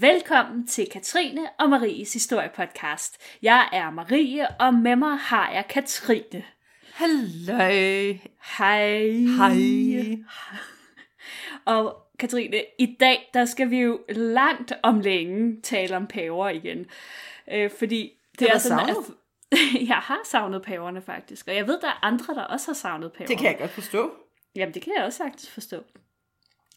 Velkommen til Katrine og Maries historiepodcast. Jeg er Marie, og med mig har jeg Katrine. Hallo. Hej. Hej. Og Katrine, i dag der skal vi jo langt om længe tale om paver igen. Øh, fordi det, Det er sådan, at jeg har savnet paverne faktisk. Og jeg ved, der er andre, der også har savnet paver. Det kan jeg godt forstå. Jamen, det kan jeg også sagtens forstå.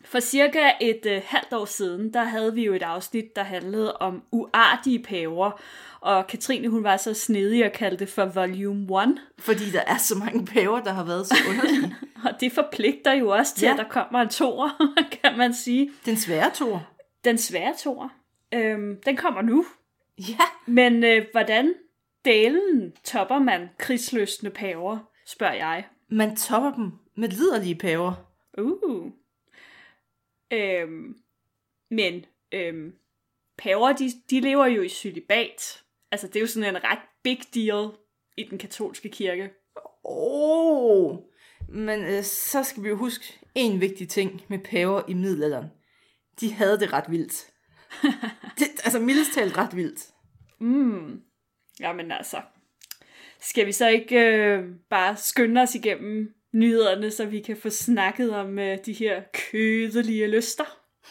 For cirka et øh, halvt år siden, der havde vi jo et afsnit, der handlede om uartige paver. Og Katrine, hun var så snedig og kaldte det for Volume 1. Fordi der er så mange paver, der har været så underlige. Og det forpligter jo også til, ja. At der kommer en toer, kan man sige. Den svære tor. Den svære toer, øhm, den kommer nu. Ja. Men øh, hvordan delen topper man krigsløsende paver, spørger jeg. Man topper dem med liderlige paver. Uh. Øhm, men øhm, paver, de, de lever jo i celibat. Altså, det er jo sådan en ret big deal i den katolske kirke. Åh. Oh. Men øh, så skal vi jo huske en vigtig ting med paver i middelalderen. De havde det ret vildt. det, altså mildest talt ret vildt. Mm. Jamen altså, skal vi så ikke øh, bare skynde os igennem nyhederne, så vi kan få snakket om øh, de her kødelige lyster?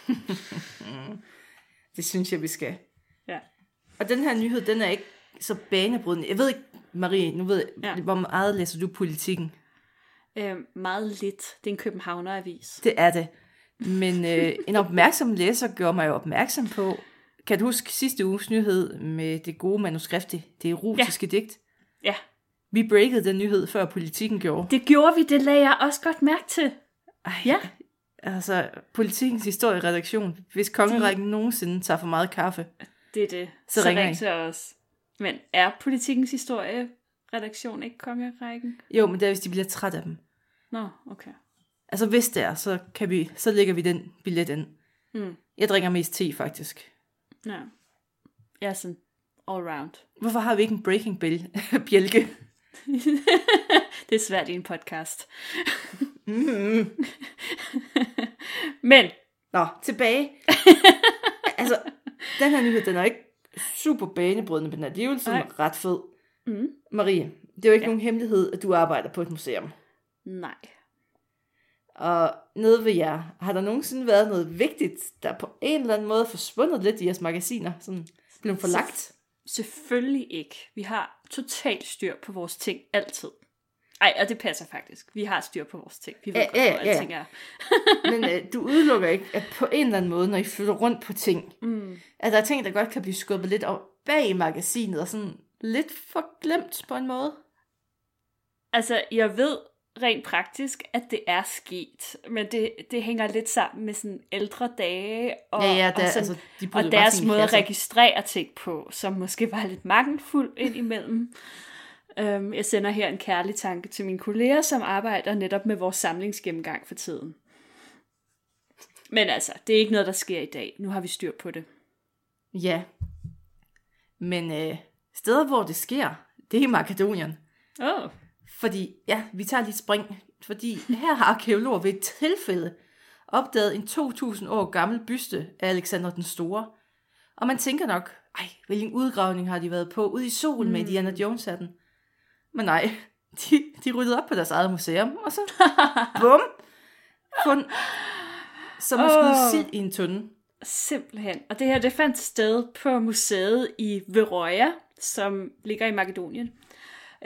Det synes jeg, vi skal. Ja. Og den her nyhed, den er ikke så banebrydende. Jeg ved ikke, Marie, nu ved jeg, Ja. hvor meget læser du politikken? Øh, meget lidt. Det er en københavneravis. Det er det. Men øh, en opmærksom læser gjorde mig jo opmærksom på, kan du huske sidste uges nyhed med det gode manuskript, det det erotiske ja. digt? Ja, Vi breakede den nyhed, før politikken gjorde. det gjorde vi. Det lagde jeg også godt mærke til. Ej, Ja. Altså, politikens historieredaktion. Hvis kongerækken De... nogensinde tager for meget kaffe. Det er det. Så ringer ring I. til os. Men er politikens historie redaktion ikke kongerækken? Jo, men det er, hvis de bliver træt af dem. Nå, okay. Altså, hvis det er, så, kan vi, så lægger vi den billet ind. Mm. Jeg drikker mest te, faktisk. Ja. Jeg er sådan all round. Hvorfor har vi ikke en breaking bell, bjælke? det er svært i en podcast. Men, Nå, tilbage. altså, den her nyhed, den er ikke super banebrydende, men den er alligevel sådan Nej. ret fed. mm, Marie, det er jo ikke Ja. nogen hemmelighed, at du arbejder på et museum. nej. Og nede ved jer, har der nogensinde været noget vigtigt, der på en eller anden måde er forsvundet lidt i jeres magasiner? Sådan blevet forlagt? Selvfølgelig ikke. Vi har totalt styr på vores ting altid. Ej, og det passer faktisk. Vi har styr på vores ting. Vi ved Ja, godt, ja, hvor ja. alting er. Men øh, du udelukker ikke, at på en eller anden måde, når I flytter rundt på ting, Mm. at der er ting, der godt kan blive skubbet lidt op bag i magasinet, og sådan lidt for glemt på en måde. Altså, jeg ved rent praktisk, at det er sket, men det, det hænger lidt sammen med sådan ældre dage, og, ja, ja, og, der, sådan, altså, de og deres måde at registrere ting på, som måske var lidt mangelfuld indimellem. Um, jeg sender her en kærlig tanke til mine kolleger, som arbejder netop med vores samlingsgennemgang for tiden. Men altså, det er ikke noget, der sker i dag. Nu har vi styr på det. Ja. Men øh, steder, hvor det sker, det er i Makedonien. Åh, oh, Fordi, ja, vi tager lige spring. Fordi her har arkeologer ved et tilfælde opdaget en 2000 år gammel byste af Alexander den Store. Og man tænker nok, ej, hvilken udgravning har de været på ude i solen mm. med Indiana Jones-hatten. Men nej, de, de ryddede op på deres eget museum, og så bum, fund, som at skyde Åh. sild i en tunde. simpelthen. Og det her, det fandt sted på museet i Veroja, som ligger i Makedonien.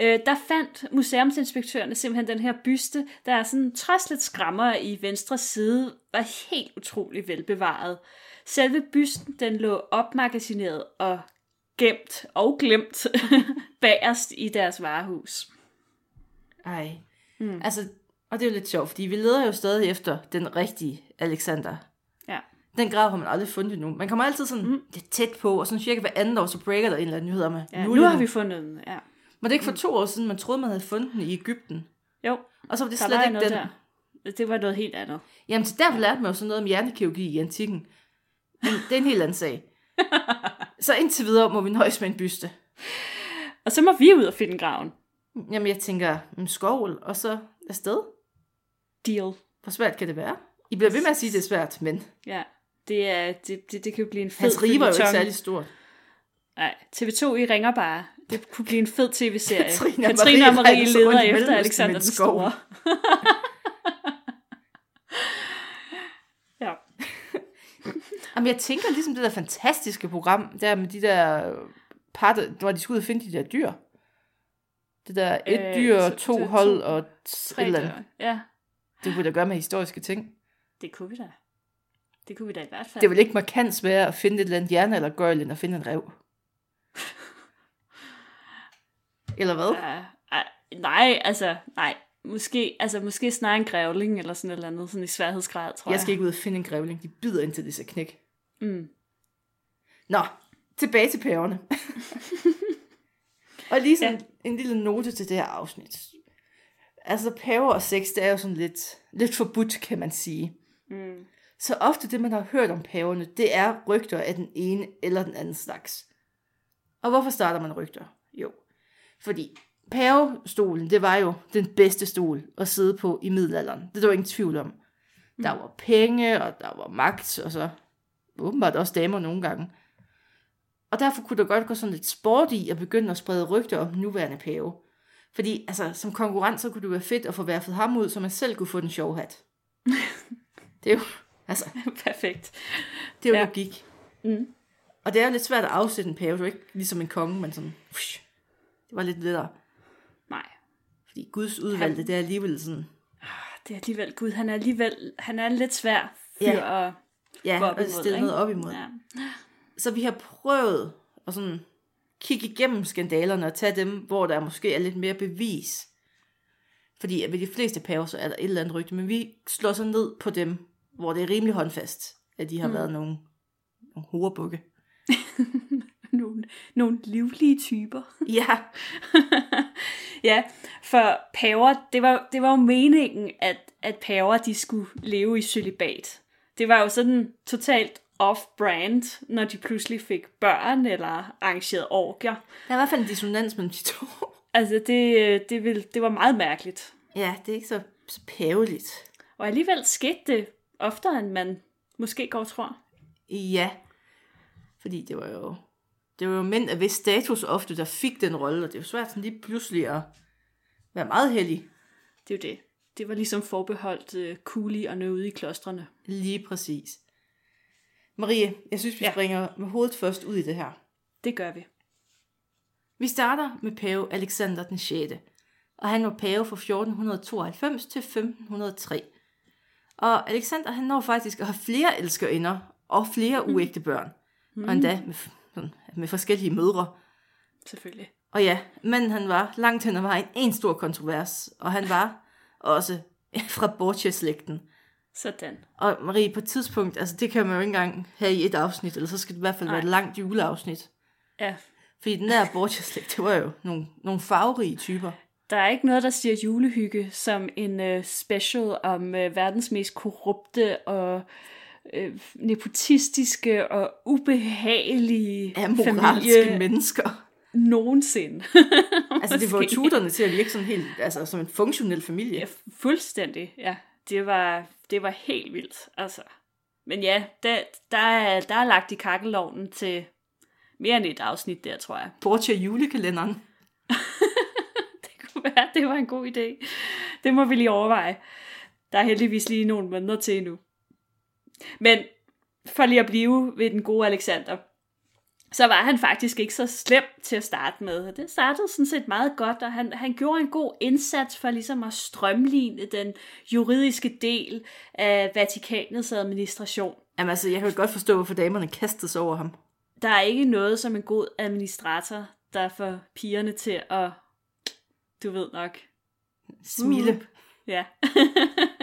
Øh, der fandt museumsinspektørerne simpelthen den her byste, der er sådan trods lidt skrammer i venstre side, var helt utrolig velbevaret. Selve bysten, den lå opmagasineret og gemt og glemt bagerst i deres varehus. Ej. Mm. Altså, og det er jo lidt sjovt, fordi vi leder jo stadig efter den rigtige Alexander. Ja. Den grav har man aldrig fundet endnu. Man kommer altid sådan mm. lidt tæt på, og sådan cirka hver andet år, så breaker der en eller anden nyhed om, ja nu, nu har vi fundet den, ja. Var det ikke for to år siden, man troede, man havde fundet den i Ægypten? Jo, Og så var det der slet var ikke den. der. Det var noget helt andet. Jamen, så derfor lærte man jo sådan noget om hjernekirurgi i antikken. Men det er en helt anden sag. så indtil videre må vi nøjes med en byste. Og så må vi ud og finde graven. Jamen, jeg tænker, en skovl, og så afsted. Deal. Hvor svært kan det være? I bliver ved med at sige, at det er svært, men Ja. Det, er, det, det, det kan jo blive en fed Hans rige var jo ikke særlig stort. Nej, TV2 I ringer bare. Det kunne blive en fed tv-serie. Katrine Katrine og Marie Marie leder efter Alexander den. Store. ja. Jamen, jeg tænker ligesom det der fantastiske program, der med de der par, hvor de skulle ud og finde de der dyr. Det der et Øh, dyr, så- to så- hold to- og et Tre eller andet. Ja, Det kunne da gøre med historiske ting. det kunne vi da. Det kunne vi da i hvert fald. Det er vel ikke markant sværere at finde et eller andet hjerne eller gøjl, end at finde en rev. Eller hvad? Ja, ej, nej, altså, nej. Måske, altså, måske snarere en grævling eller sådan et eller andet, sådan i sværhedsgrad, tror jeg. Jeg skal ikke ud og finde en grævling. De bider indtil det skal knække. Mm. Nå, tilbage til paverne. og lige sådan ja. en lille note til det her afsnit. Altså, paver og sex, det er jo sådan lidt, lidt forbudt, kan man sige. Mm. Så ofte det, man har hørt om paverne, det er rygter af den ene eller den anden slags. Og hvorfor starter man rygter? Jo, fordi pavestolen, det var jo den bedste stol at sidde på i middelalderen. Det er der jo ingen tvivl om. Der var penge, og der var magt, og så åbenbart også damer nogle gange. Og derfor kunne der godt gå sådan lidt sport i at begynde at sprede rygter om nuværende pave. Fordi altså, som konkurrent, så kunne det være fedt at få værfet ham ud, så man selv kunne få den sjove hat. det er jo, altså, Perfekt. det er jo Ja. logik. Mm. Og det er jo lidt svært at afsætte en pave. Det er jo ikke ligesom en konge, men sådan... Ush, det var lidt lettere. Nej. Fordi Guds udvalgte, det er alligevel sådan... Det er alligevel, gud, han er alligevel, han er lidt svær fyr Ja. at Ja, gå op imod, stille ikke? noget op imod. Ja. Så vi har prøvet at sådan kigge igennem skandalerne og tage dem, hvor der måske er lidt mere bevis. Fordi at ved de fleste paver, så er der et eller andet rygte, men vi slår så ned på dem, hvor det er rimelig håndfast, at de har mm. været nogle, nogle horebukke. Nogle, nogle livlige typer. Ja, ja, for paver, det var, det var jo meningen, at, at paver, de skulle leve i celibat. Det var jo sådan totalt off-brand, når de pludselig fik børn eller arrangerede orgier. der er i hvert fald en dissonans mellem de to. Altså, det, det, ville, det var meget mærkeligt. Ja, det er ikke så, så paveligt. Og alligevel skete det oftere, end man måske går tror. Ja, fordi det var jo, det var jo mænd af vis status ofte, der fik den rolle, og det er jo svært sådan lige pludselig at være meget heldig. Det er jo det. Det var ligesom forbeholdt uh, Kuli og ude i klostrene. Lige præcis. Marie, jeg synes, vi Ja. ja. springer med hovedet først ud i det her. Det gør vi. Vi starter med pave Alexander den 6. Og han var pave fra 1492 til 1503. Og Alexander han når faktisk at have flere elskerinder og flere uægte børn. Mm. Og endda med, sådan, med forskellige mødre. Selvfølgelig. Og ja, men han var langt hen ad vejen en stor kontrovers, og han var også fra Borgia-slægten. Sådan. Og Marie, på et tidspunkt, altså det kan man jo ikke engang have i et afsnit, eller så skal det i hvert fald Nej. være et langt juleafsnit. Ja, Fordi den der Borgia-slægt, det var jo nogle, nogle farverige typer. Der er ikke noget, der siger julehygge som en uh, special om uh, verdens mest korrupte og uh, nepotistiske og ubehagelige Amoralske familie mennesker. nogensinde. Altså det var tuterne til at virke sådan helt, altså som en funktionel familie. Ja, fuldstændig, ja. Det var, det var helt vildt, altså. Men ja, der, der, er, der er lagt i kakkelovnen til mere end et afsnit der, tror jeg. Borgia julekalenderen. Det kunne være, det var en god idé. Det må vi lige overveje. Der er heldigvis lige nogle måneder til endnu. Men for lige at blive ved den gode Alexander, så var han faktisk ikke så slem til at starte med. Det startede sådan set meget godt, og han, han gjorde en god indsats for ligesom at strømligne den juridiske del af Vatikanets administration. Jamen altså, jeg kan godt forstå, hvorfor damerne kastede sig over ham. Der er ikke noget som en god administrator, der får pigerne til at, du ved nok, Smile. Uh. Ja.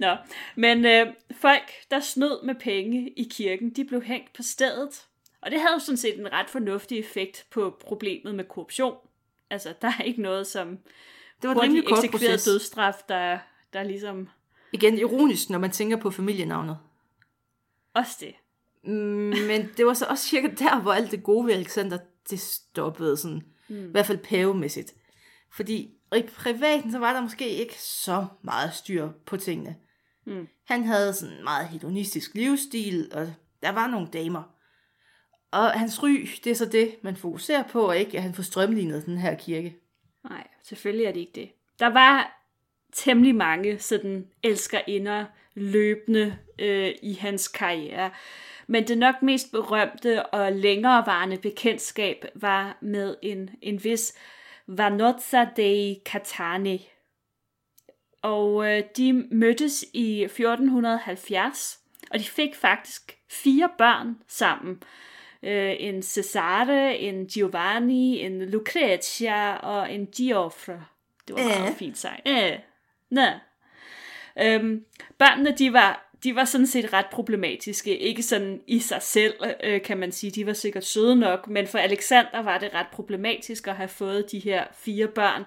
Nå, men øh, folk, der snød med penge i kirken, de blev hængt på stedet. Og det havde jo sådan set en ret fornuftig effekt på problemet med korruption. Altså, der er ikke noget som Det var en rimelig kort proces. dødsstraf, der, der ligesom Igen ironisk, når man tænker på familienavnet. også det. Mm, Men det var så også cirka der, hvor alt det gode ved Alexander, det stoppede sådan. Mm. I hvert fald pavemæssigt. Fordi i privaten, så var der måske ikke så meget styr på tingene. Mm. Han havde sådan en meget hedonistisk livsstil, og der var nogle damer. Og hans ry, det er så det, man fokuserer på, og ikke at han får strømlignet den her kirke. Nej, selvfølgelig er det ikke det. Der var temmelig mange sådan elskerinder løbende øh, i hans karriere. Men det nok mest berømte og længerevarende bekendtskab var med en, en vis Vanozza dei Catani. Og øh, de mødtes i 1470, og de fik faktisk fire børn sammen. Øh, en Cesare, en Giovanni, en Lucrezia og en Giofre. Det var meget Øh. fint sagt. Øh. Nå. Øhm, børnene, de var, de var sådan set ret problematiske. Ikke sådan i sig selv, øh, kan man sige. De var sikkert søde nok, men for Alexander var det ret problematisk at have fået de her fire børn.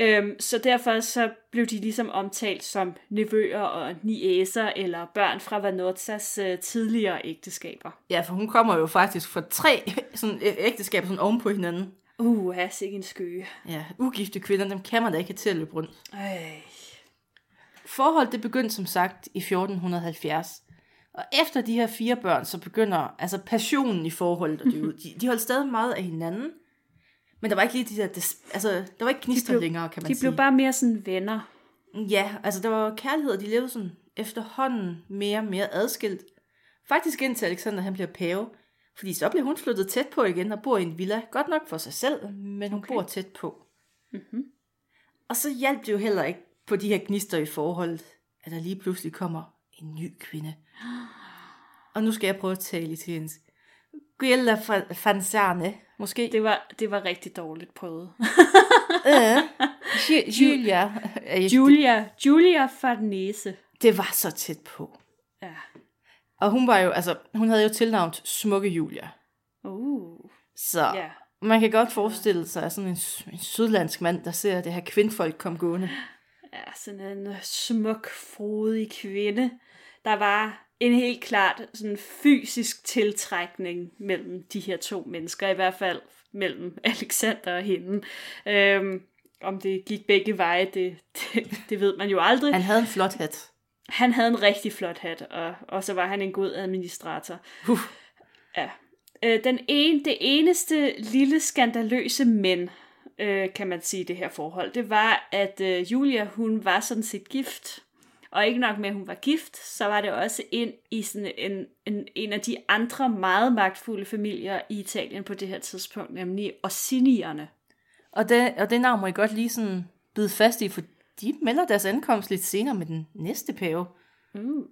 Øhm, så derfor så blev de ligesom omtalt som nevøer og niæser eller børn fra Vanozzas øh, tidligere ægteskaber. Ja, for hun kommer jo faktisk fra tre sådan, ægteskaber sådan oven på hinanden. Uh, jeg sikke en skøge. Ja, ugifte kvinder, dem kan man da ikke have til at løbe rundt. Ej. Forholdet det begyndte som sagt i 1470. Og efter de her fire børn, så begynder altså passionen i forholdet at dø ud. De, de holdt stadig meget af hinanden. Men der var ikke lige de der, des, altså, der var ikke gnister blev- længere, kan man De sige. blev bare mere sådan venner. Ja, altså der var kærlighed, og de levede sådan efterhånden mere og mere adskilt. Faktisk indtil Alexander han bliver pave. Fordi så bliver hun flyttet tæt på igen og bor i en villa. Godt nok for sig selv, men hun okay. bor tæt på. Mm-hmm. Og så hjalp det jo heller ikke på de her gnister i forholdet, at der lige pludselig kommer en ny kvinde. Og nu skal jeg prøve at tale italiensk. Quella fa- fanzane, måske. Det var, det var rigtig dårligt prøvet. Øh, Ju- Julia. Julia, Julia Farnese. Det var så tæt på. Ja. Og hun var jo, altså, hun havde jo tilnavnt Smukke Julia. Uh, Så ja. man kan godt forestille sig sådan en, en sydlandsk mand, der ser det her kvindfolk komme gående. Ja, sådan en smuk, frodig kvinde. Der var en helt klart sådan fysisk tiltrækning mellem de her to mennesker, i hvert fald mellem Alexander og hende. Øhm, om det gik begge veje, det, det, det ved man jo aldrig. Han havde en flot hat. Han havde en rigtig flot hat, og, og så var han en god administrator. Uh. Ja. Øh, den ene, det eneste lille skandaløse men, øh, kan man sige, det her forhold, det var, at øh, Julia, hun var sådan set gift. Og ikke nok med, at hun var gift, så var det også ind i sådan en, en, en af de andre meget magtfulde familier i Italien på det her tidspunkt, nemlig Orsinierne. Og det, og det navn må I godt lige sådan bide fast i, for de melder deres ankomst lidt senere med den næste pave. Uh.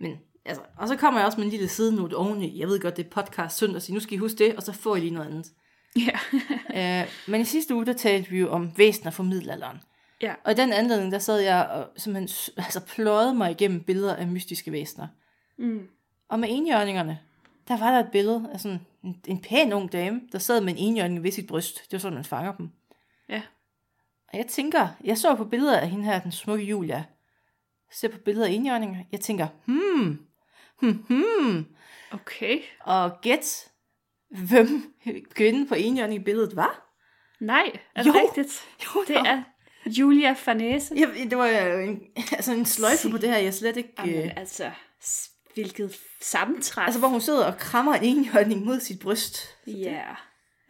Men, altså, og så kommer jeg også med en lille sidenote oveni. Jeg ved godt, det er podcast søndag, så nu skal I huske det, og så får I lige noget andet. Ja. uh, men i sidste uge, der talte vi jo om væsener fra middelalderen. Ja. Og i den anledning, der sad jeg og simpelthen altså, pløjede mig igennem billeder af mystiske væsener. Mm. Og med enhjørningerne, der var der et billede af sådan en, en pæn ung dame, der sad med en enhjørning ved sit bryst. Det var sådan, man fanger dem. Ja. Og jeg tænker, jeg så på billeder af hende her, den smukke Julia. Ser på billeder af enhjørninger. Jeg tænker, hmm, hmm, hmm. Okay. Og gæt, hvem kvinden på enhjørning i billedet var? Nej, er det Jo. rigtigt? Jo, Det er Julia Farnese. Jeg, det var jo en, altså en sløjfe på det her, jeg slet ikke... Jamen, Øh, altså, hvilket sammentræf. altså, hvor hun sidder og krammer en enhjørning mod sit bryst. Ja.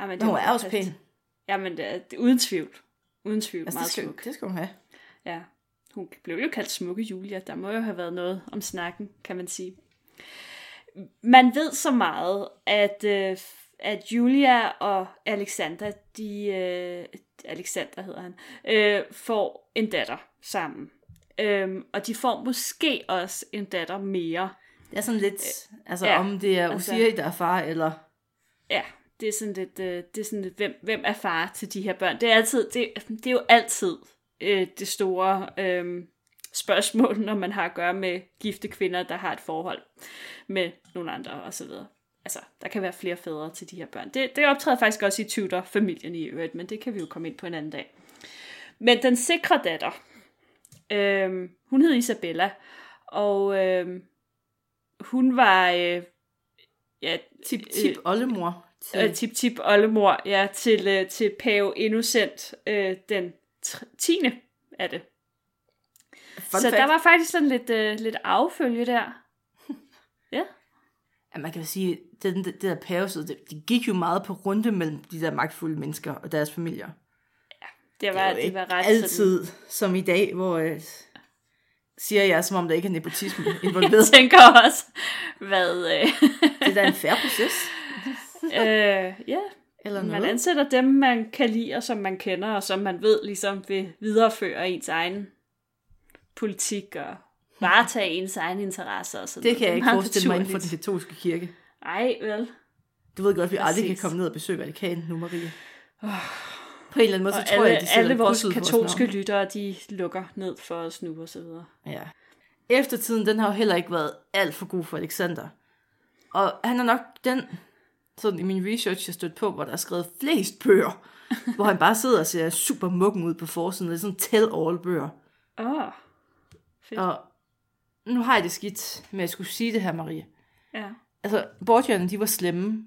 Jamen, Men hun var er også pæn. Jamen, det er, det uden tvivl. Uden tvivl, Altså, meget det skal, smuk. det skal hun have. Ja. Hun blev jo kaldt smukke Julia. Der må jo have været noget om snakken, kan man sige. Man ved så meget, at, øh, at Julia og Alexander, de, øh, Alexander hedder han, øh, får en datter sammen. Øhm, og de får måske også en datter mere. Det er sådan lidt, altså ja, om det er altså- Usiri, der er far, eller... Ja, det er sådan lidt, øh, det er sådan lidt hvem, hvem er far til de her børn? Det er, altid, det, det er jo altid øh, det store øh, spørgsmål, når man har at gøre med gifte kvinder, der har et forhold med nogle andre og så videre. Altså, der kan være flere fædre til de her børn. Det, det optræder faktisk også i Tudor-familien i øvrigt, men det kan vi jo komme ind på en anden dag. Men den sikre datter, øh, hun hed Isabella, og øh, hun var, øh, ja, Tip, tip, oldemor. Til, øh, tip tip oldemor ja, til, øh, til pave Innocent øh, den tr- 10. er det. fun Så fact. der var faktisk sådan lidt, øh, lidt affølge der. Ja. Ja, man kan jo sige, det, det, det der pavesød, det, det gik jo meget på runde mellem de der magtfulde mennesker og deres familier. Det Det var, er jo det var ret altid som i dag, hvor øh, siger jeg, som om der ikke er nepotisme Sådan, involveret. jeg tænker også, hvad... Øh, det er da en færre proces. øh, ja, Eller man noget. ansætter dem, man kan lide, og som man kender, og som man ved ligesom vil videreføre ens egen politik og varetage ens egne interesser og sådan Det kan jeg ikke forestille mig inden for den katolske kirke. Ej, vel. Du ved godt, at vi aldrig kan Præcis. komme ned og besøge Vatikanen nu, Marie. På en eller anden måde, så Og tror alle, jeg, de sætter alle vores katolske navn. lyttere, de lukker ned for os nu og så videre. Ja. Eftertiden, den har jo heller ikke været alt for god for Alexander. Og han er nok den, sådan i min research, jeg stødt på, hvor der er skrevet flest bøger, hvor han bare sidder og ser super muggen ud på forsiden. Det er sådan tell-all bøger. Åh, oh, fedt. Og nu har jeg det skidt med at skulle sige det her, Marie. Ja. Altså, Borgierne, de var slemme,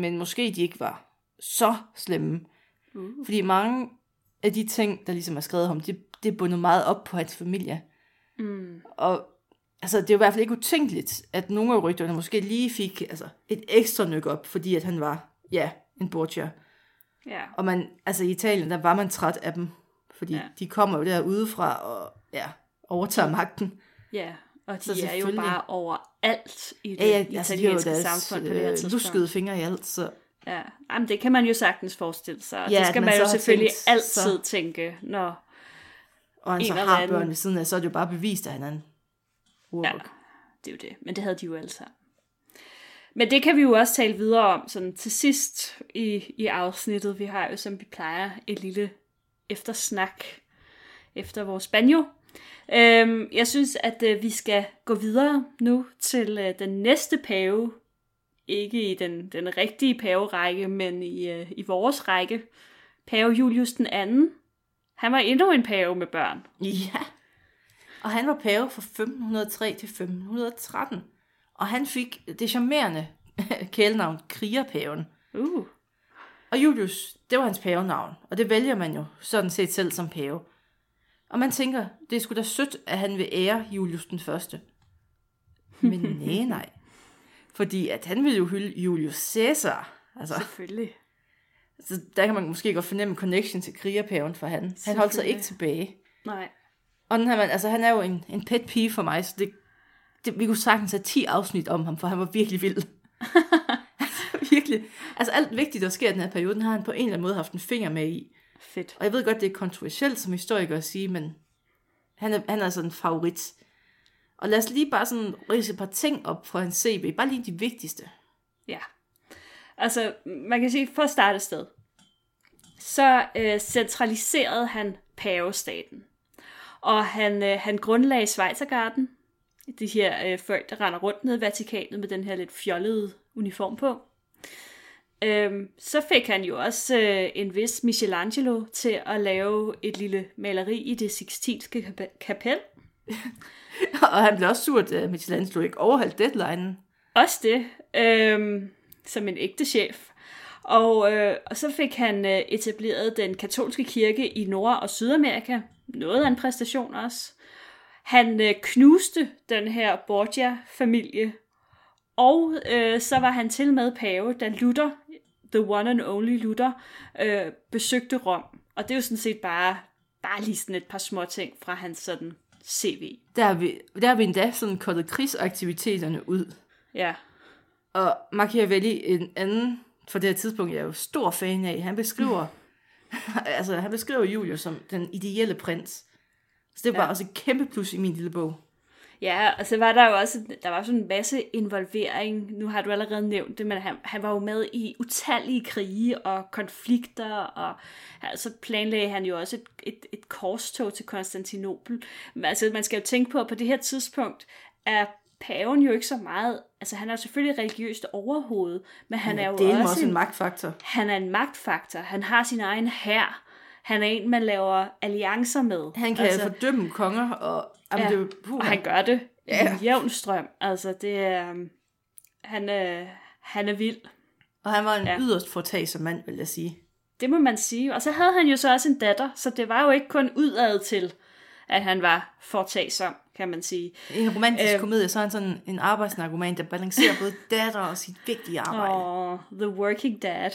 men måske de ikke var så slemme. Uh. Fordi mange af de ting, der ligesom er skrevet om, det, det er bundet meget op på hans familie. Mm. Og altså, det er jo i hvert fald ikke utænkeligt, at nogle af rygterne måske lige fik altså, et ekstra nyk op, fordi at han var, ja, en Borgia. Ja. Og man, altså i Italien, der var man træt af dem, fordi ja. de kommer jo der udefra og ja, overtager magten. Ja, og de Så er jo bare overalt i det Ja, ja, altså, de italienske deres samfund på det her øh, tidspunkt. luskede fingre i alt, så Ja, Jamen, det kan man jo sagtens forestille sig. Ja, det skal man, man jo selvfølgelig tænkt, altid så- tænke, når... og han så har anden. børn ved siden af, så er det jo bare bevist, at han er en Ja, det er jo det. Men det havde de jo alle sammen. Men det kan vi jo også tale videre om sådan til sidst i, i afsnittet. Vi har jo, som vi plejer, et lille eftersnak efter vores banjo. Øhm, jeg synes, at øh, vi skal gå videre nu til øh, den næste pave. Ikke i den, den rigtige paverække, men i, øh, i vores række. Pave Julius den anden. Han var endnu en pave med børn. Ja. Og han var pave fra 1503 til 1513. Og han fik det charmerende kælenavn Krigerpaven. Uh, Og Julius, det var hans pavenavn, og det vælger man jo sådan set selv som pave. Og man tænker, det er sgu da sødt, at han vil ære Julius den første. Men nej, nej. Fordi at han ville jo hylde Julius Caesar. Altså, selvfølgelig. så der kan man måske godt fornemme connection til krigerpaven for han. Han holdt sig ikke tilbage. Nej. Og den her mand, altså han er jo en, en pet pige for mig, så det, det, vi kunne sagtens have 10 afsnit om ham, for han var virkelig vild. altså, virkelig. Altså alt vigtigt, der sker i den her periode, den har han på en eller anden måde haft en finger med i. Fedt. Og jeg ved godt, det er kontroversielt som historiker at sige, men han er, han er sådan en favorit. Og lad os lige bare sådan rise et par ting op fra hans CV. Bare lige de vigtigste. Ja. Altså, man kan sige, for at starte sted, så øh, centraliserede han pavestaten. Og han, øh, han grundlagde Schweizergarden, de her øh, folk, der render rundt ned i Vatikanet med den her lidt fjollede uniform på. Øhm, så fik han jo også øh, en vis Michelangelo til at lave et lille maleri i det Sixtinske kap- kapel. og han blev også surt, at Michelangelo ikke overholdt deadline. Også det, øhm, som en ægte chef. Og, øh, og så fik han øh, etableret den katolske kirke i Nord- og Sydamerika. Noget af en præstation også. Han øh, knuste den her Borgia-familie. Og øh, så var han til med pave, da Luther, the one and only Luther, øh, besøgte Rom. Og det er jo sådan set bare, bare lige sådan et par små ting fra hans sådan CV. Der har vi, der har vi endda sådan kortet krigsaktiviteterne ud. Ja, Og Machiavelli, en anden for det her tidspunkt, jeg er jo stor fan af, han beskriver, altså han beskriver Julius som den ideelle prins. Så det var ja. også et kæmpe plus i min lille bog. Ja, og så var der jo også, der var sådan en masse involvering. Nu har du allerede nævnt det, men han, han var jo med i utallige krige og konflikter, og så planlagde han jo også et, et, et korstog til Konstantinopel. Men altså, man skal jo tænke på, at på det her tidspunkt er paven jo ikke så meget, altså han er jo selvfølgelig religiøst overhoved, men han er jo det er også, også en, en magtfaktor. han er en magtfaktor. Han har sin egen hær. Han er en, man laver alliancer med. Han kan altså, fordømme konger, og, jamen, Ja, det er. Og han gør det ja. i jævn strøm. Altså, det er... um, Han er, han er vild. og han var en Ja. yderst fortagsom mand, vil jeg sige. Det må man sige. Og så havde han jo så også en datter, så det var jo ikke kun udad til, at han var fortagsom, kan man sige. I en romantisk Øhm. komedie, så er han sådan en arbejdsnarkoman, der balancerer både datter og sit vigtige arbejde. Åh, The Working Dad.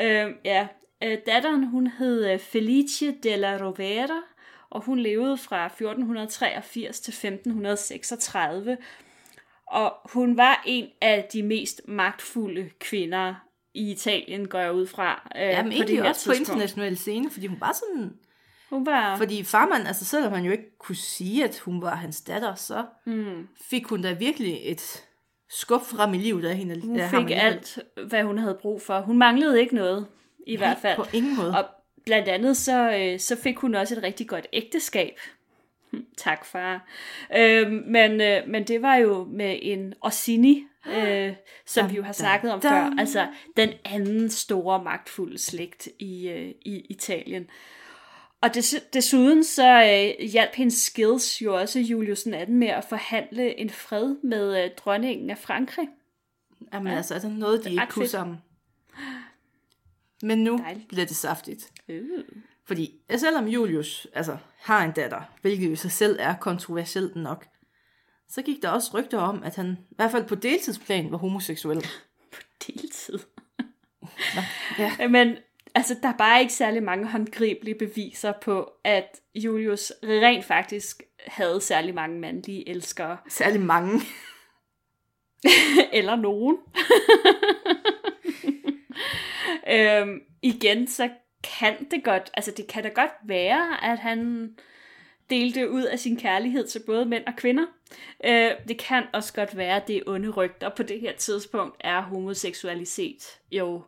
Øh, ja, øh, datteren hun hed øh, Felice della Rovera, og hun levede fra 1483 til 1536. Og hun var en af de mest magtfulde kvinder i Italien, går jeg ud fra. Øh, Ja, men på det egentlig her også på tidspunkt. international scene, fordi hun var sådan... Hun var... Fordi farmand, altså selvom han jo ikke kunne sige, at hun var hans datter, så Mm. fik hun da virkelig et skub frem i livet af hende. Hun fik alt, hvad hun havde brug for. Hun manglede ikke noget, i hvert fald. På ingen måde. Og blandt andet så, øh, så fik hun også et rigtig godt ægteskab. Hm, Tak, far. Øh, men, øh, men det var jo med en Orsini, øh, som Dam, vi jo har snakket om dam. før. Altså den anden store magtfulde slægt i, øh, i Italien. Og des, desuden så øh, hjalp hendes skills jo også Julius den 18 med at forhandle en fred med øh, dronningen af Frankrig. Jamen altså, er der noget, de ikke kunne fedt. Men nu Dejligt. bliver det saftigt. Øh. Fordi selvom Julius altså, har en datter, hvilket jo i sig selv er kontroversielt nok, så gik der også rygter om, at han i hvert fald på deltidsplan var homoseksuel. deltid. ja. Men altså, der er bare ikke særlig mange håndgribelige beviser på, at Julius rent faktisk havde særlig mange mandlige elskere. Særlig mange. Eller nogen. Øhm, igen, så kan det godt, altså det kan da godt være, at han delte ud af sin kærlighed til både mænd og kvinder. Øh, det kan også godt være, at det er onde rygter. På det her tidspunkt er homoseksualitet jo...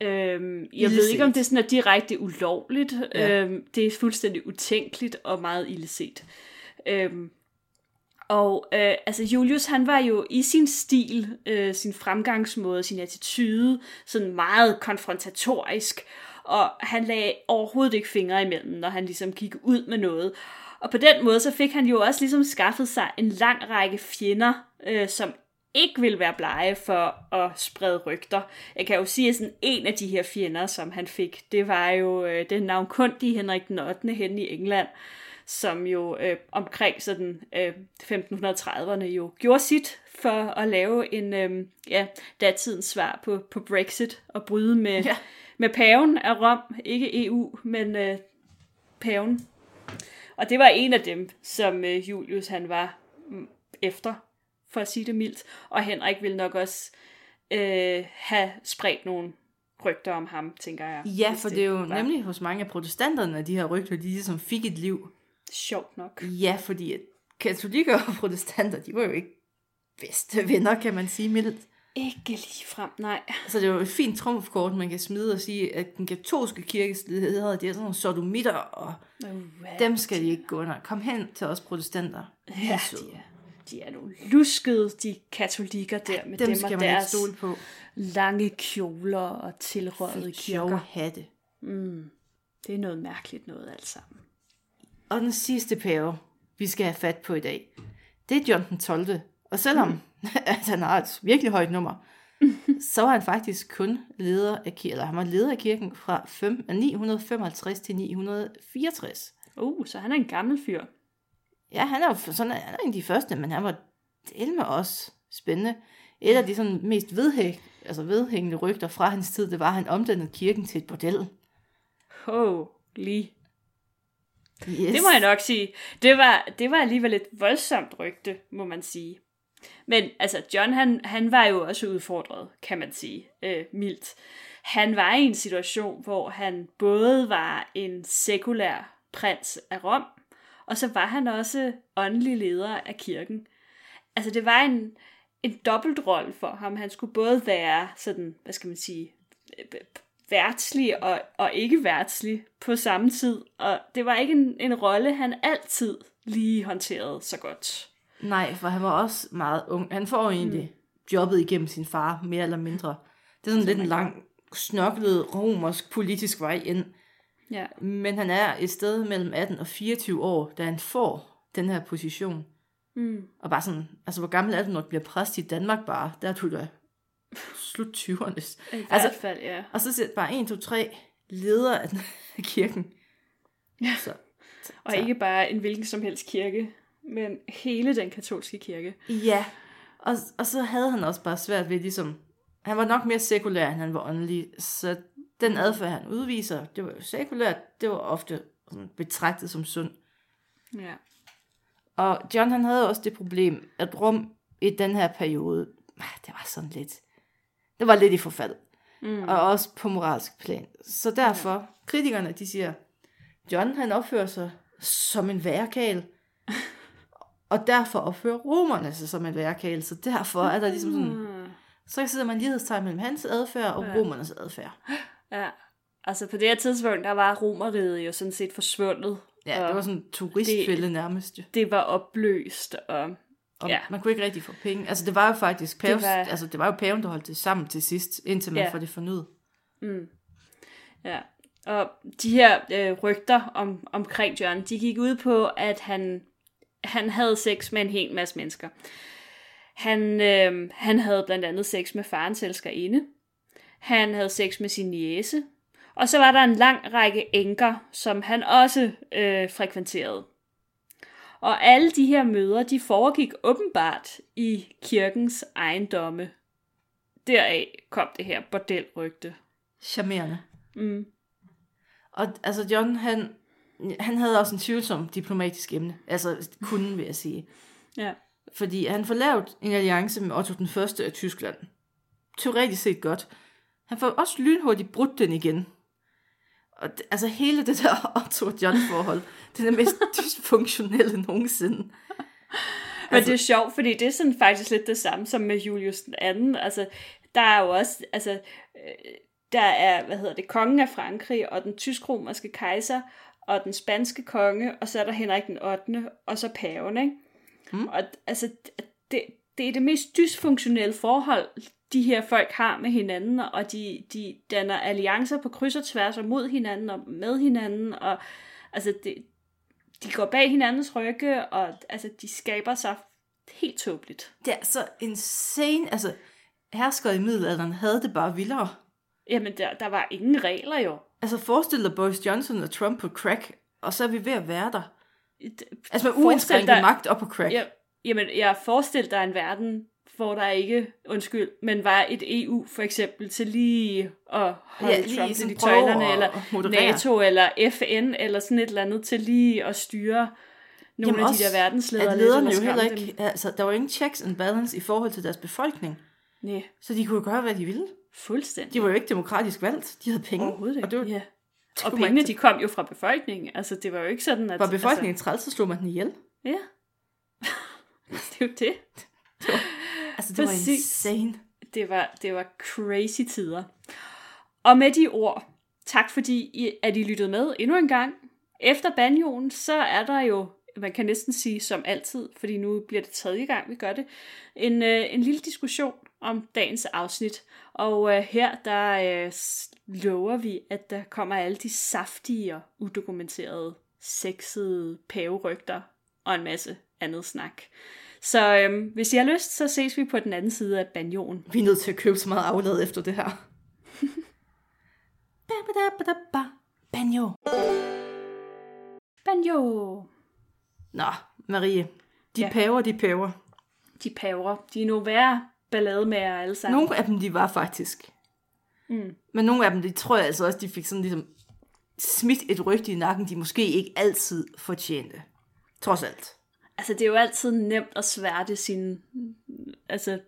Øhm, jeg ved ikke, om det sådan er direkte ulovligt. Ja. Øhm, det er fuldstændig utænkeligt og meget illeset. Øhm, og øh, altså Julius, han var jo i sin stil, øh, sin fremgangsmåde, sin attitude, sådan meget konfrontatorisk, og han lagde overhovedet ikke fingre imellem, når han ligesom gik ud med noget. Og på den måde, så fik han jo også ligesom skaffet sig en lang række fjender, øh, som ikke vil være blege for at sprede rygter. Jeg kan jo sige, at sådan en af de her fjender, som han fik, det var jo øh, den navnkundige Henrik den 8. hen i England, som jo øh, omkring sådan øh, 1530'erne jo gjorde sit for at lave en øh, ja, datidens svar på, på Brexit og bryde med, Ja. med paven af Rom, ikke EU, men øh, paven. Og det var en af dem, som øh, Julius han var mm, efter, for at sige det mildt. Og Henrik ville nok også øh, have spredt nogle rygter om ham, tænker jeg. Ja, for det er jo var nemlig hos mange af protestanterne, at de her rygter, de ligesom fik et liv. Sjovt nok. Ja, fordi at katolikker og protestanter, de var jo ikke bedste venner, kan man sige mildt. Ikke lige frem, nej. Så det er jo et fint trumfkort, man kan smide og sige, at den katolske kirkes ledere, de er sådan nogle sodomitter, og dem skal de ikke gå under. Kom hen til os protestanter. Er Ja, de er, de er nogle luskede, de katolikker der, med Dem dem, skal og man deres stole på. lange kjoler og tilrøjede kirker. hatte. Det er noget mærkeligt noget alt sammen. Og den sidste pave, vi skal have fat på i dag, det er John den 12. Og selvom mm. at han har et virkelig højt nummer, så var han faktisk kun leder af kirken, eller han var leder af kirken fra fem- 955 til 964. Uh, så han er en gammel fyr. Ja, han er jo sådan, han er en af de første, men han var del med os spændende. Et af de sådan mest vedhæng, altså vedhængende rygter fra hans tid, det var, at han omdannede kirken til et bordel. Holy. Yes. Det må jeg nok sige. Det var, det var alligevel et voldsomt rygte, må man sige. Men altså, John han, han var jo også udfordret, kan man sige, øh, mildt. Han var i en situation, hvor han både var en sekulær prins af Rom, og så var han også åndelig leder af kirken. Altså, det var en, en dobbeltrolle for ham. Han skulle både være sådan, hvad skal man sige, øh, værtslig og, og ikke værtslig på samme tid. Og det var ikke en, en rolle, han altid lige håndterede så godt. Nej, for han var også meget ung. Han får jo egentlig mm. jobbet igennem sin far, mere eller mindre. Det er sådan lidt en lang, snoklet romersk politisk vej ind. Ja. Men han er et sted mellem 18 og 24 år, da han får den her position. Mm. Og bare sådan, altså hvor gammel er du, når du bliver præst i Danmark bare? Der er du da slut 20'erne. I hvert Altså- fald, ja. Og så siger bare 1, 2, 3 leder af den- kirken. Ja. Så. Og Så- ikke bare en hvilken som helst kirke, men hele den katolske kirke. Ja, og, og så havde han også bare svært ved ligesom... Han var nok mere sekulær, end han var åndelig, så den adfærd, han udviser, det var jo sekulært, det var ofte sådan betragtet som sund. Ja. Og John han havde også det problem, at Rom i den her periode, ah, det var sådan lidt, det var lidt i forfald. Mm. Og også på moralsk plan. Så derfor, ja. kritikerne, de siger, John han opfører sig som en værkal, og derfor opfører romerne sig som en værkal, så derfor er der ligesom sådan, Mm. så sidder man lighedstegn mellem hans adfærd og ja. romernes adfærd. Ja. Altså på det her tidspunkt, der var romeriet jo sådan set forsvundet. Ja, det var sådan en turistfælde nærmest. det var opløst, og Og Ja. man kunne ikke rigtig få penge. Altså det var jo faktisk pavs, Det var- altså det var jo paven, der holdt det sammen til sidst, indtil man Ja. får det fornyet. Ja, og de her øh, rygter om, omkring John, de gik ud på, at han, han havde sex med en hel masse mennesker. Han, øh, han havde blandt andet sex med farens elskerinde. Han havde sex med sin niece. Og så var der en lang række enker, som han også øh, frekventerede. Og alle de her møder, de foregik åbenbart i kirkens ejendomme. Deraf kom det her bordelrygte. Charmerende. Mm. Og altså John, han, han havde også en tvivlsom diplomatisk emne. Altså kunden, vil jeg sige. Ja. Fordi han får lavet en alliance med Otto den første af Tyskland. Teoretisk set godt. Han får også lynhurtigt brudt den igen. Og det, altså hele det der Otto og John forhold, det er det mest dysfunktionelle nogensinde. Men Altså- det er sjovt, fordi det er sådan faktisk lidt det samme som med Julius den anden. Altså, der er jo også, altså, øh, der er, hvad hedder det, kongen af Frankrig, og den tysk-romerske kejser, og den spanske konge, og så er der Henrik den 8., og så paven, ikke? Mm. Og altså, det, det er det mest dysfunktionelle forhold, de her folk har med hinanden, og de, de danner alliancer på kryds og tværs og mod hinanden og med hinanden, og altså, det, de går bag hinandens rygge, og altså, de skaber sig helt tåbeligt. Det er så insane. Altså, herskere i middelalderen havde det bare vildere. Jamen, der, der var ingen regler jo. Altså, forestil dig Boris Johnson og Trump på crack, og så er vi ved at være der. Altså med Forestil uindskrænket magt op på crack. Ja, jamen, jeg forestiller dig en verden, hvor der ikke, undskyld, men var et EU for eksempel til lige at holde Ja, lige Trump lidt i tøjlerne, eller moderere. NATO, eller FN, eller sådan et eller andet til lige at styre nogle Jamen af de der verdensledere. at lederne jo heller ikke, altså, der var ingen checks and balance i forhold til deres befolkning. Nej, Så de kunne gøre, hvad de ville. fuldstændig. De var jo ikke demokratisk valgt. De havde penge. Overhovedet ikke. Og det var, ja. det Og pengene, de kom jo fra befolkningen. Altså, det var jo ikke sådan, at... Var befolkningen træls, så slog man den ihjel. Altså, ja. det er jo det. Altså, det Præcis. var insane. Det var, det var crazy tider. Og med de ord, tak fordi I, at I lyttede med endnu en gang. Efter banjoen, så er der jo, man kan næsten sige som altid, fordi nu bliver det tredje gang, vi gør det, en, øh, en lille diskussion om dagens afsnit. Og øh, her, der øh, lover vi, at der kommer alle de saftige og udokumenterede, sexede paverygter og en masse andet snak. Så øhm, hvis I har lyst, så ses vi på den anden side af banjoen. Vi er nødt til at købe så meget aflad efter det her. Ba, ba, da. Banjo. Banjo! Nå, Marie. De Ja. paver, de paver. De paver. De er nu værre ballade med jer alle sammen. Nogle af dem, de var faktisk. Mm. Men nogle af dem, de tror jeg altså også, de fik sådan ligesom smidt et rygte i nakken, de måske ikke altid fortjente. Trods alt. Altså, det er jo altid nemt at sværte sin... Altså,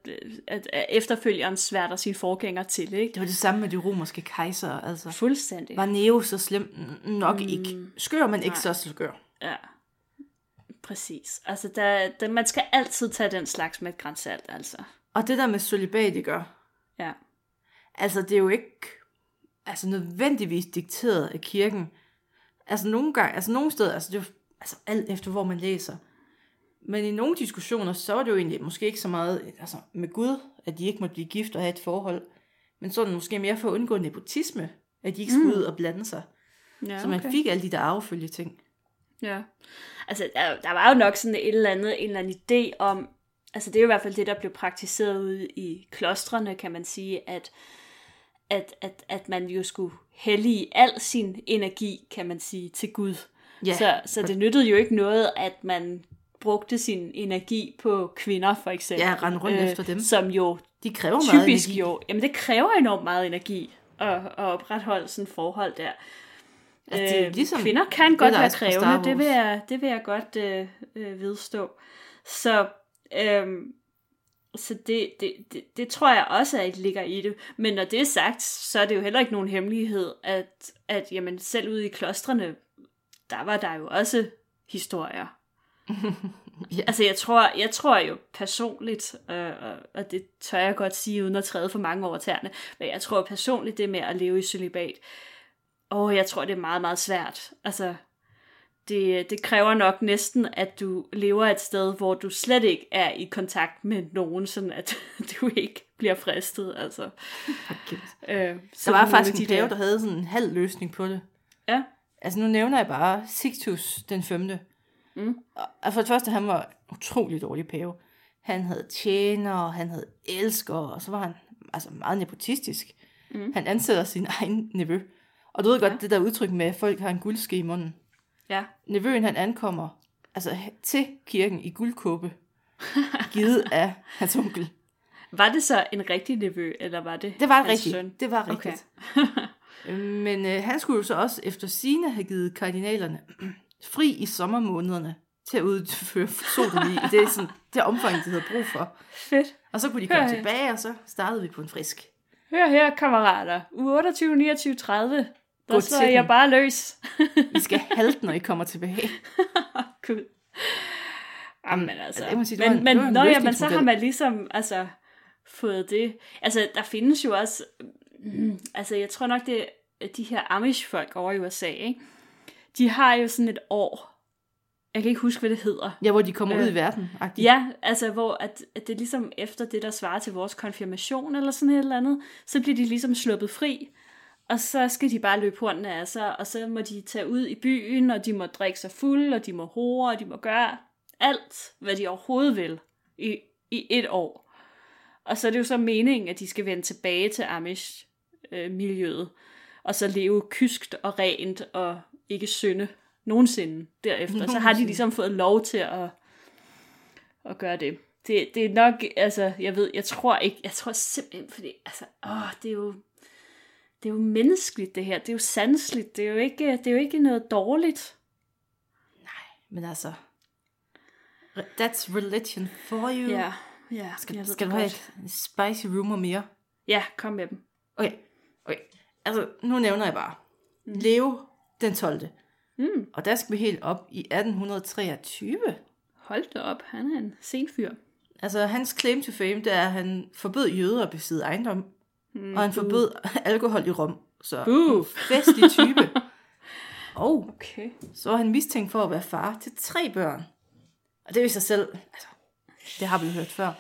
at, at efterfølgeren sværter sin forgænger til, ikke? Det var det samme med de romerske kejsere. Altså. Fuldstændig. Var Neo så slem? Nok mm. ikke. Skør, men ikke Nej. så skør. Ja. Præcis. Altså, der, der, man skal altid tage den slags med et grænsalt, altså. Og det der med gør. Ja. Altså, det er jo ikke altså, nødvendigvis dikteret af kirken. Altså, nogle gange, altså nogle steder, altså, det er jo, altså alt efter, hvor man læser. Men i nogle diskussioner, så er det jo egentlig måske ikke så meget altså, med Gud, at de ikke må blive gift og have et forhold. Men sådan måske mere for at undgå nepotisme, at de ikke skulle mm. ud og blande sig. ja Så man fik alle de der arvefølge ting. Ja. Altså, der, der var jo nok sådan et eller andet, en eller anden idé om, altså det er jo i hvert fald det, der blev praktiseret ude i klostrene, kan man sige, at, at, at, at man jo skulle hellige al sin energi, kan man sige, til Gud. Ja. Så, så det nyttede jo ikke noget, at man brugte sin energi på kvinder, for eksempel. Ja, rende rundt efter dem. Som jo De kræver meget typisk energi. jo, jamen det kræver enormt meget energi at, at opretholde sådan et forhold der. Altså, det er Øh, ligesom kvinder kan det, godt være krævende, det vil, jeg, det vil jeg godt øh, øh, vedstå. Så, øhm, så det, det, det, det tror jeg også, at ligger i det. Men når det er sagt, så er det jo heller ikke nogen hemmelighed, at, at jamen, selv ude i klostrene, der var der jo også historier. Ja. Altså jeg tror, jeg tror jo personligt, øh, og- og det tør jeg godt sige uden at træde for mange over tæerne, men jeg tror personligt det med at leve i celibat, åh, jeg tror det er meget, meget svært. Altså, det, det kræver nok næsten, at du lever et sted, hvor du slet ikke er i kontakt med nogen, sådan at du ikke bliver fristet. Altså, øh, Der var faktisk en pave, der havde sådan en halv løsning på det. Ja. Altså nu nævner jeg bare Sixtus den femte. Mm. Og for det første, han var utrolig dårlig pave. Han havde tjenere, han havde elskere, og så var han altså meget nepotistisk. Mm. Han ansætter sin egen nevø. Og du ved godt, Ja. det der udtryk med, at folk har en guldske i munden. Ja, Nevøen, han ankommer altså til kirken i guldkåbe, givet af hans onkel. var det så en rigtig nevø, eller var det Det var rigtigt. søn? Det var rigtigt. Okay. Men øh, han skulle jo så også efter sine have givet kardinalerne fri i sommermånederne til at udføre i det, sådan, det omfang, de havde brug for. Fedt. Og så kunne de komme Ja, ja. tilbage, og så startede vi på en frisk. Hør her, kammerater. U 28, 29, 30. Der Gå slår jeg den. bare løs. I skal halte, når I kommer tilbage. Gud. Jamen altså. må sige, men en- men, det var en nå, ja, men så har man ligesom altså, fået det. Altså, der findes jo også... Mm, altså, jeg tror nok, det er de her Amish-folk over i USA, ikke? De har jo sådan et år. Jeg kan ikke huske, hvad det hedder. Ja, hvor de kommer Øh, ud i verden. -agtigt. Ja, altså hvor at, at det er ligesom efter det, der svarer til vores konfirmation eller sådan et eller andet, så bliver de ligesom sluppet fri, og så skal de bare løbe hornene af sig, og så må de tage ud i byen, og de må drikke sig fuld, og de må hore, og de må gøre alt, hvad de overhovedet vil i, i et år. Og så er det jo så meningen, at de skal vende tilbage til Amish-miljøet, og så leve kyskt og rent, og ikke synde nogensinde derefter. Så har de Nogensinde. ligesom fået lov til at, at gøre det. Det, det er nok, altså, jeg ved, jeg tror ikke, jeg tror simpelthen, fordi, altså, åh, det er jo, det er jo menneskeligt det her, det er jo sanseligt, det er jo ikke, det er jo ikke noget dårligt. Men altså, that's religion for you. Ja, ja, Skal, skal du have et spicy rumor mere? Ja, kom med dem. Okay, okay. Altså, nu nævner jeg bare. Leo den 12. Mm. Og der skal vi helt op i 1823. Hold da op, han er en sen fyr. Altså, hans claim to fame, det er, at han forbød jøder at besidde ejendom. Mm, Og han forbød alkohol i Rom. Så en festlig type. og Okay. så var han mistænkt for at være far til tre børn. Og det er i sig selv, altså, det har vi hørt før.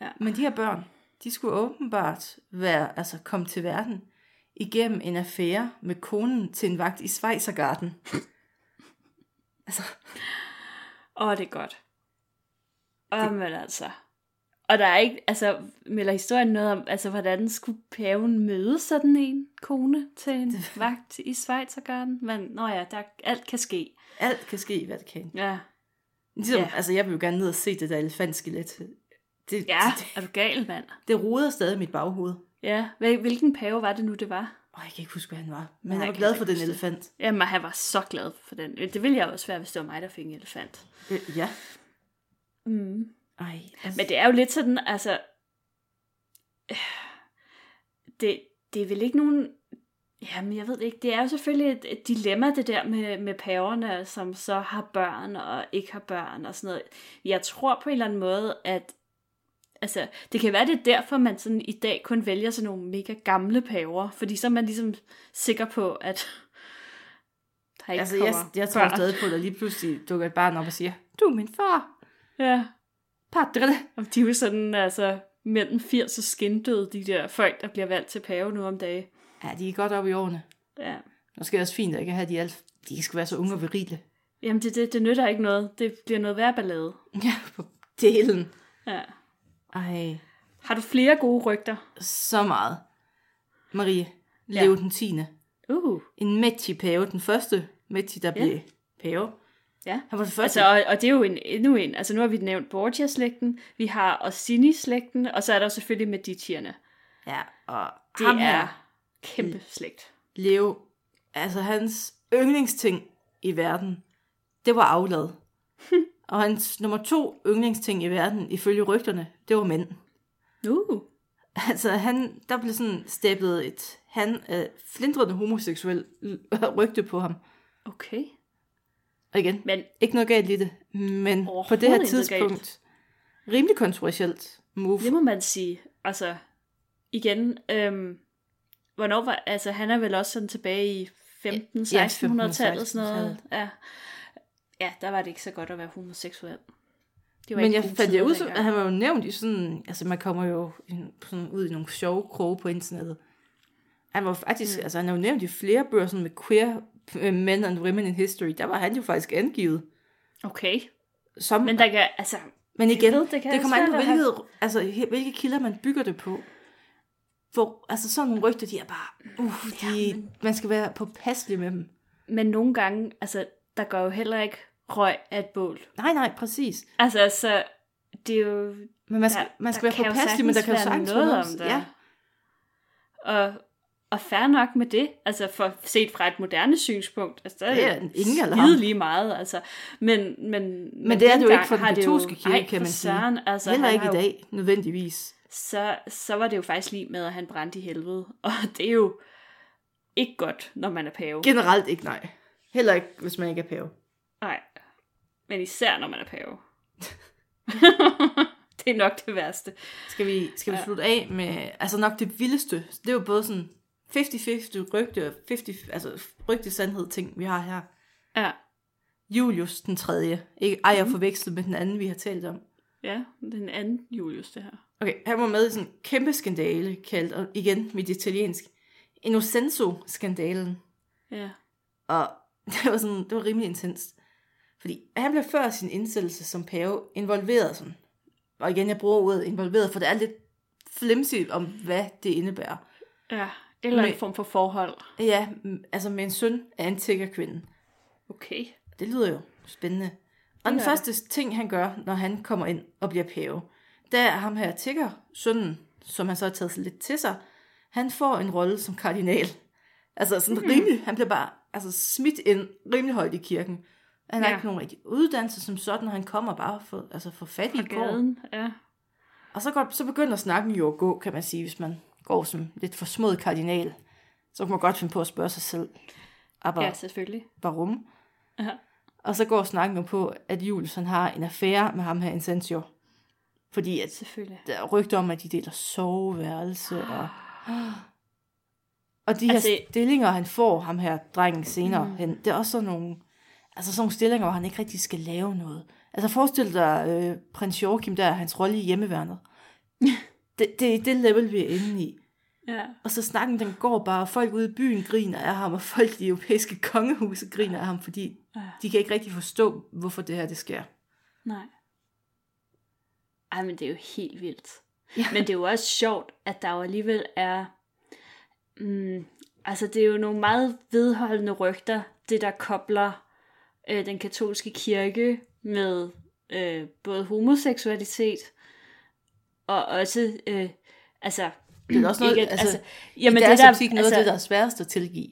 Ja. Men de her børn, de skulle åbenbart være, altså komme til verden igennem en affære med konen til en vagt i Schweizergarten. altså, Åh, det er godt. Åh, men altså. Og der er ikke, altså, melder historien noget om, altså, hvordan skulle paven møde sådan en kone til en vagt i Schweizergarten? Men, nå ja, der, alt kan ske. alt kan ske, hvad det kan. Ja. Ligesom, ja. altså, jeg vil jo gerne ned og se det der elefantskelet. Det, Ja, det, er du gal, mand? det roder stadig i mit baghoved. Ja, Hvil- hvilken pave var det nu, det var? Åh, jeg kan ikke huske, hvad han var. Men Nej, han var glad for den det. elefant. Jamen, han var så glad for den. Det ville jeg også være, hvis det var mig, der fik en elefant. Øh, ja. Mm. Ej, altså, Men det er jo lidt sådan, altså... øh, Det, det er vel ikke nogen... Jamen, jeg ved det ikke. Det er jo selvfølgelig et, et dilemma, det der med, med paverne, som så har børn og ikke har børn og sådan noget. Jeg tror på en eller anden måde, at... Altså, det kan være, det er derfor, man sådan i dag kun vælger sådan nogle mega gamle paver. Fordi så er man ligesom sikker på, at der ikke altså jeg, jeg tror børn. stadig på, at der lige pludselig dukker et barn op og siger, du er min far. Ja, Padre. Og de er jo sådan, altså, mellem 80 og skindøde, de der folk, der bliver valgt til pave nu om dagen. Ja, de er godt op i årene. Ja. Måske er det også fint at ikke have de alt. De skal være så unge og virile. Jamen, det, det, det nytter ikke noget. Det bliver noget værd ballade. Ja, på delen. Ja. Ej, Har du flere gode rygter? så meget. Marie, Ja. Leo den 10. Uh, En Metti pave, den første Metti, der Ja. blev pave. Ja. Han var det første. Altså, og, og det er jo en, endnu en. Altså, nu har vi nævnt Borgia-slægten, vi har Orsini-slægten, og så er der jo selvfølgelig Medicierne. ja, og Det ham er kæmpe slægt. Leo, altså hans yndlingsting i verden, det var aflad. og hans nummer to yndlingsting i verden, ifølge rygterne, det var mænd. Uh. Altså, han, der blev sådan stablet et, han er flindrende homoseksuel rygte på ham. Okay. Og igen, Men ikke noget galt i det, men på det her tidspunkt, rimelig kontroversielt move. det må man sige. Altså, igen, øhm, hvornår var, altså han er vel også sådan tilbage i 15-1600-tallet, sådan noget. Ja. Ja, der var det ikke så godt at være homoseksuel. Det var Men jeg fandt jo ud, som- at han var jo nævnt i sådan, altså man kommer jo i- sådan ud i nogle sjove kroge på internettet. Han var faktisk, mm. altså han er jo nævnt i flere bøger sådan med queer øh, men and women in history. Der var han jo faktisk angivet. Okay, Som, men der kan, altså, men igen, ved, det, kan det kommer an på, at hvilket, altså, hvilke kilder man bygger det på. For altså sådan nogle rygter, de er bare, uh, de, Ja, men- man skal være påpasselig med dem. men nogle gange, altså, der går jo heller ikke røg af et bål. Nej, nej, præcis. Altså, så det er jo... Men man skal, der, man skal der være påpasselig, men der kan jo sagtens noget om det. Ja, Og, og fair nok med det, altså for set fra et moderne synspunkt, altså der Det er ingen alarm. lige meget, altså, men, men, men, det er det jo ikke for den katolske kirke, ej, kan man sige. Søren, altså, heller ikke i dag, nødvendigvis. Så, så var det jo faktisk lige med, at han brændte i helvede, og det er jo ikke godt, når man er pave. Generelt ikke nej. Heller ikke, hvis man ikke er pave. Men især når man er pave. det er nok det værste. Skal vi, skal vi Ja. slutte af med, altså nok det vildeste, det er jo både sådan 50-50 rygte og 50, altså rygte sandhed ting, vi har her. Ja, Julius den tredje. Ikke ej at forveksle med den anden, vi har talt om. ja den anden Julius, det her. Okay, han var med i sådan en kæmpe skandale, kaldt, og igen mit italiensk, Innocenzo-skandalen. Ja, Og det var, sådan, det var rimelig intenst. Fordi han blev før sin indsættelse som pave involveret sådan. Og igen, jeg bruger ordet involveret, for det er lidt flimsigt om, hvad det indebærer. ja. eller en Men- form for forhold. Ja, altså med en søn af en tiggerkvinde. Okay. Det lyder jo spændende. Og den gør første ting, han gør, når han kommer ind og bliver pave, der er ham her tigger, sønnen, som han så har taget lidt til sig, han får en rolle som kardinal. Altså sådan mm. rimelig, han bliver bare altså, smidt ind rimelig højt i kirken. Han har Ja. ikke nogen rigtig uddannelse som sådan, og han kommer bare for, altså for fat i Fra går. gaden, ja. Og så, går, så begynder snakken jo at gå, kan man sige, hvis man går som lidt for smået kardinal. Så kan man godt finde på at spørge sig selv, aber Ja, selvfølgelig. varum? Ja. Og så går snakken jo på, at Julius han har en affære med ham her Incensio. Fordi at Selvfølgelig. der er rygter om, at de deler soveværelse. Og, og de her Altså- stillinger, han får, ham her drengen senere mm. hen, det er også sådan nogle, altså sådan nogle stillinger, hvor han ikke rigtig skal lave noget. Altså forestil dig øh, prins Joachim der, hans rolle i hjemmeværnet. det, det er det level, vi er inde i. Ja. Og så snakken, den går bare, og folk ude i byen griner af ham, og folk i de europæiske kongehuse griner af ham, fordi Ja. de kan ikke rigtig forstå, hvorfor det her det sker. Nej. Ej, men det er jo helt vildt. Ja. Men det er jo også sjovt, at der jo alligevel er... Mm, altså, det er jo nogle meget vedholdende rygter, det der kobler øh, den katolske kirke med øh, både homoseksualitet og også... Øh, altså, Det er også noget, ikke, altså, altså, jamen, i deres det der, optik noget altså, af det, der er sværest at tilgive.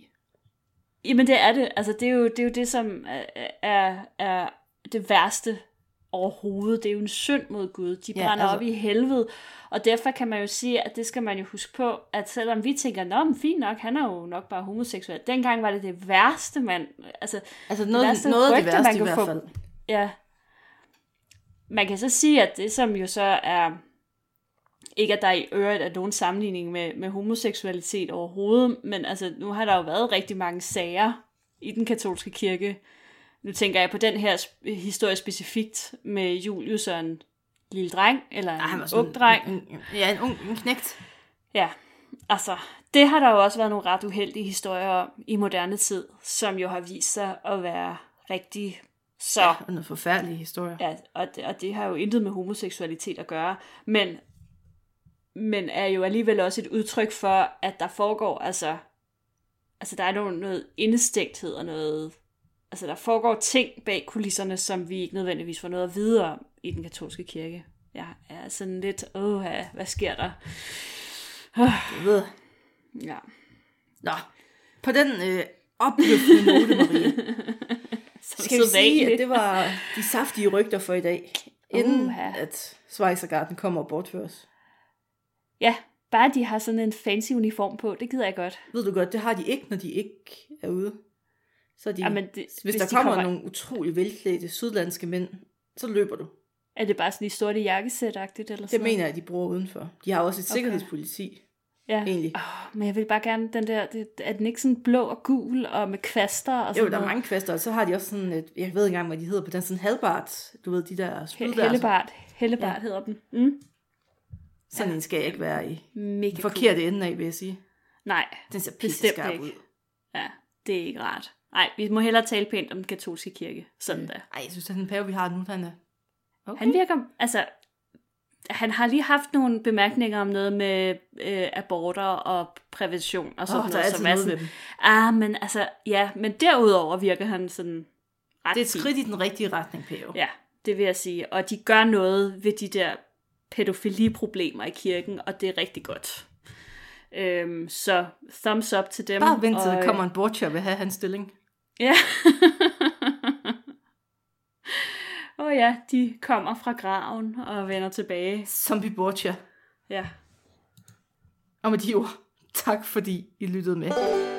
Jamen det er det. Altså det er jo det, er jo det som er, er, er det værste overhovedet. Det er jo en synd mod Gud. De Ja, brænder altså- op i helvede. Og derfor kan man jo sige, at det skal man jo huske på, at selvom vi tænker, nå, men fint nok, han er jo nok bare homoseksuel. Dengang var det det værste, man... Altså, Altså noget, værste noget af det rygte, man værste i kan hvert få- fald. ja. Man kan så sige, at det som jo så er... Ikke at der i øvrigt er nogen sammenligning med, med homoseksualitet overhovedet, men altså, nu har der jo været rigtig mange sager i den katolske kirke. Nu tænker jeg på den her historie specifikt med Julius og en lille dreng, eller en Ah, han var ung dreng. En, en, ja, en ung en knægt. Ja, altså, det har der jo også været nogle ret uheldige historier om i moderne tid, som jo har vist sig at være rigtig så... Ja, og noget forfærdelige historier. Ja, og det, og det har jo intet med homoseksualitet at gøre, men, men er jo alligevel også et udtryk for, at der foregår, altså, altså der er noget, noget indestægthed og noget, altså, der foregår ting bag kulisserne, som vi ikke nødvendigvis får noget at vide om i den katolske kirke. Jeg er sådan lidt, åh, hvad sker der? Jeg ved. Ja. Nå, på den øh, opløftende note, Marie, Som skal vi sige, at det var de saftige rygter for i dag, inden Uha. at Schweizergarten kommer og bortføres. Ja, bare de har sådan en fancy uniform på, det gider jeg godt. Ved du godt, det har de ikke, når de ikke er ude. Så de, Jamen, det, hvis, hvis der de kommer, kommer- nogle utrolig velklædte sydlandske mænd, så løber du. Er det bare sådan i sorte jakkesæt-agtigt eller Det sådan mener jeg, de bruger udenfor. De har også et Okay. sikkerhedspoliti, Ja. egentlig. Oh, men jeg vil bare gerne den der, det, er den ikke sådan blå og gul og med kvaster og sådan Jo, der er mange kvaster, og så har de også sådan et, jeg ved ikke engang, hvad de hedder på den, sådan halvbart, du ved, de der spyd der. Hellebart. Hellebart Ja. ja. hedder den. Mm. Sådan en skal jeg ikke være i. Mega cool. Forkerte ende af, vil jeg sige. Nej, Den ser pisse skarp ud. ja, det er ikke rart. Nej, vi må hellere tale pænt om den katolske kirke. Sådan da. Ej, jeg synes, at den pave, vi har nu, den er... Okay. Han virker, altså, han har lige haft nogle bemærkninger om noget med øh, aborter og prævention og sådan oh, der er noget, altid som er sådan, ah, men altså, ja, men derudover virker han sådan ret Det er et skridt i den rigtige retning, pave. Ja, det vil jeg sige. Og de gør noget ved de der pædofiliproblemer i kirken, og det er rigtig godt. Øhm, så thumbs up til dem. Bare vent til, og, der kommer en butcher og vil have hans stilling. Ja. Åh oh ja, de kommer fra graven og vender tilbage. Zombie butcher. Ja. Og med de ord, tak fordi I lyttede med.